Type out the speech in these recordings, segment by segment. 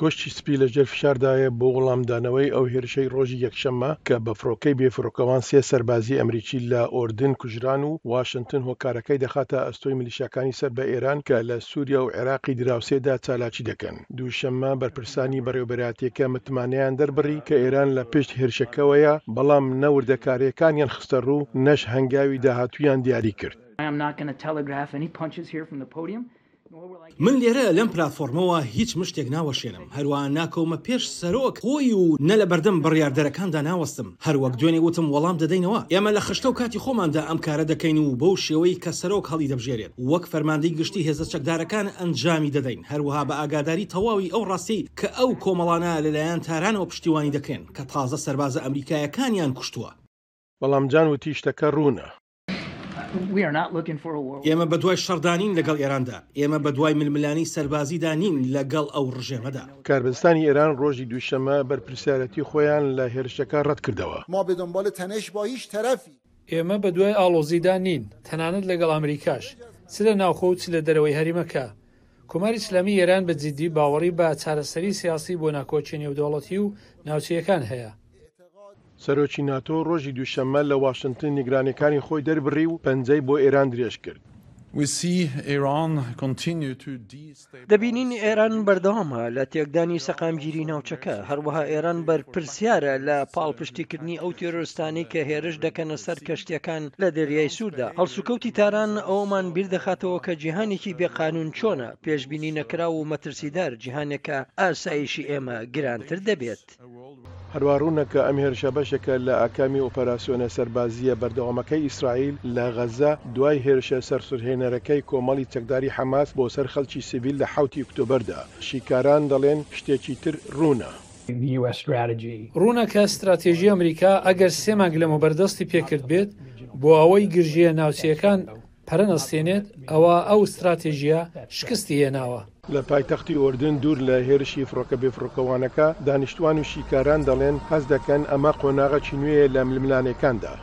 کۆشکی سپی لە ژێر فشاردایە بۆ وڵامدانەوەی ئەو هێرشەی ڕۆژی یەکشەممە کە بە فڕۆکەی بێفڕۆکەوان سێ سەربازی ئەمریکی لە ئۆردن کوژران و واشنتن هۆکارەکەی دەخاتە ئەستۆی ملیشیاکانی سەر بە ئێران کە لە سوریا و عێراقی دراوسێدا چالاکی دەکەن. دووشەممە بەرپرسانی بەڕێوەبەرایەتییەکە متمانەیان دەربڕی کە ئێران لە پشت هێرشەکەوەیە، بەڵام نە وردەکارییەکانیان خستە ڕوو، نەش هەنگاوی داهاتوویان دیاری کرد. من لێرە لەم پلاتفۆرمەوە هیچ مشتێک ناوەشێنم، هەروا ناکەومە پێش سەرۆک خۆی و نە لە بەردەم بڕیاردەرەکاندا ناوەستم، هەر وەک دوێنێ وتم وەڵام دەدەینەوە، ئێمە لە خشتە و کاتی خۆماندا ئەم کارە دەکەین و بەو شێوەی کە سەرۆک هەڵیدەبژێرێت وەک فەرماندەی گشتی هێزە چەکدارەکان ئەنجامی دەدەین، هەروەها بە ئاگاداری تەواوی ئەو ڕاستیەی کە ئەو کۆمەڵانە لەلایەن تارانەوە پشتیوانی دەکرێن کە تازە سەربازە ئەمریکایەکانیان کوشتووە. بەڵام جان وتی شتەکە ڕوونە. ئێمە بەدوای شەڕدا نین لەگەڵ ئێراندا، ئێمە بەدوای ململانێی سەربازیدا نین لەگەڵ ئەو ڕژێمەدا. کاربەدەستانی ئێران ڕۆژی دووشەممە بەرپرسیارێتی خۆیان لە هێرشەکە ڕەتکردەوە. ئێمە بەدوای ئاڵۆزیدا نین، تەنانەت لەگەڵ ئامریکاش، چ لە ناوخۆ و چ لە دەرەوەی هەریمەکە. کۆماری ئیسلامیی ئێران بە جیددی باوەڕی بە چارەسەری سیاسی بۆ ناکۆکییە نێودەوڵەتی و ناوچەیەکان هەیە. سەرۆکی ناتۆ ڕۆژی دووشەممە لە واشنتن نیگرانییەکانی خۆی دەربڕی و پەنجەی بۆ ئێران درێژ کرد. دەبینین ئێران بەردەوامە لە تێکدانی سەقامگیری ناوچەکە، هەروەها ئێران بەرپرسیارە لە پاڵپشتیکردنی ئەو تێرۆرستانەی کە هێرش دەکەنە سەر کەشتییەکان لە دەریای سووردا. هەڵسوکەوتی تاران ئەوەمان بیر دەخاتەوە کە جیهانێکی بێ قانوون چۆنە، پێشبینی نەکراو و مەترسیدار، جیهانێک کە ئاسایشی ئێمە گرانتر دەبێت. دەکات. هەروا ڕوونە کە ئەم هێرشە بەشێکە لە ئاکامی ئۆپەراسیۆنە سەربازییە بەردەوامەکەی ئیسرائیل لە غەززە دوای هێرشە سەرسورهێنەرەکەی کۆمەڵی چەکداری حەماس بۆ سەر خەڵکی سڤیل لە حەوت ی ئۆکتۆبەردا. شیکاران دەڵێن شتێکی تر ڕوونە. ڕوونە کە ستراتێژی ئەمریکا ئەگەر سێ مانگ لەمەوبەر دەستی پێکردبێت بۆ ئەوەی گرژییە ناوچەیەکان پەرە نەستێنێت، ئەوا ئەو ستراتێژییە شکستی هێناوە. لە پایتەختی ئوردن دوور لە هێرشی فڕۆکە بێفڕۆکەوانەکە، دانیشتوان و شیکاران دەڵێن، هەست دەکەن ئەمە قۆناغەکی نوێیە لە ململانێکاندا.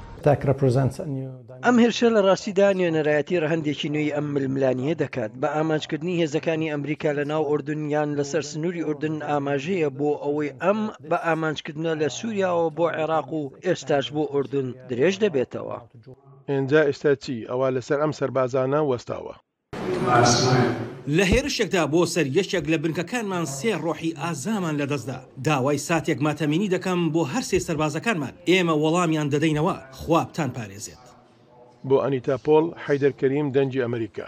ئەم هێرشە لە ڕاستیدا نوێنەرایەتی ڕەهەندێکی نوێی ئەم ململانییە دەکات، بە ئامانجکردنی هێزەکانی ئەمریکا لە ناو ئوردن یان لەسەر سنووری ئوردن ئاماژەیە بۆ ئەوەی ئەم بە ئامانجکردنە لە سوریاوە بۆ عێراق و ئێستاش بۆ ئوردن درێژ دەبێتەوە. ئینجا ئیستا چی ئەوە لەسەر ئەم سەربازانە وەستاوە. لە هێرشێکدا بۆ سەر یەکێک لە بنکەکانمان سێ ڕۆحی ئازامان لەدەستدا. داوای ساتێک ماتەمینی دەکەم بۆ هەر سێ سەربازەکانمان. ئێمە وەڵامیان دەدەینەوە. خوا بتانپارێزێت. بۆ ئەنیتا پۆڵ، حەیدەر کەریم، دەنگی ئەمەریکا.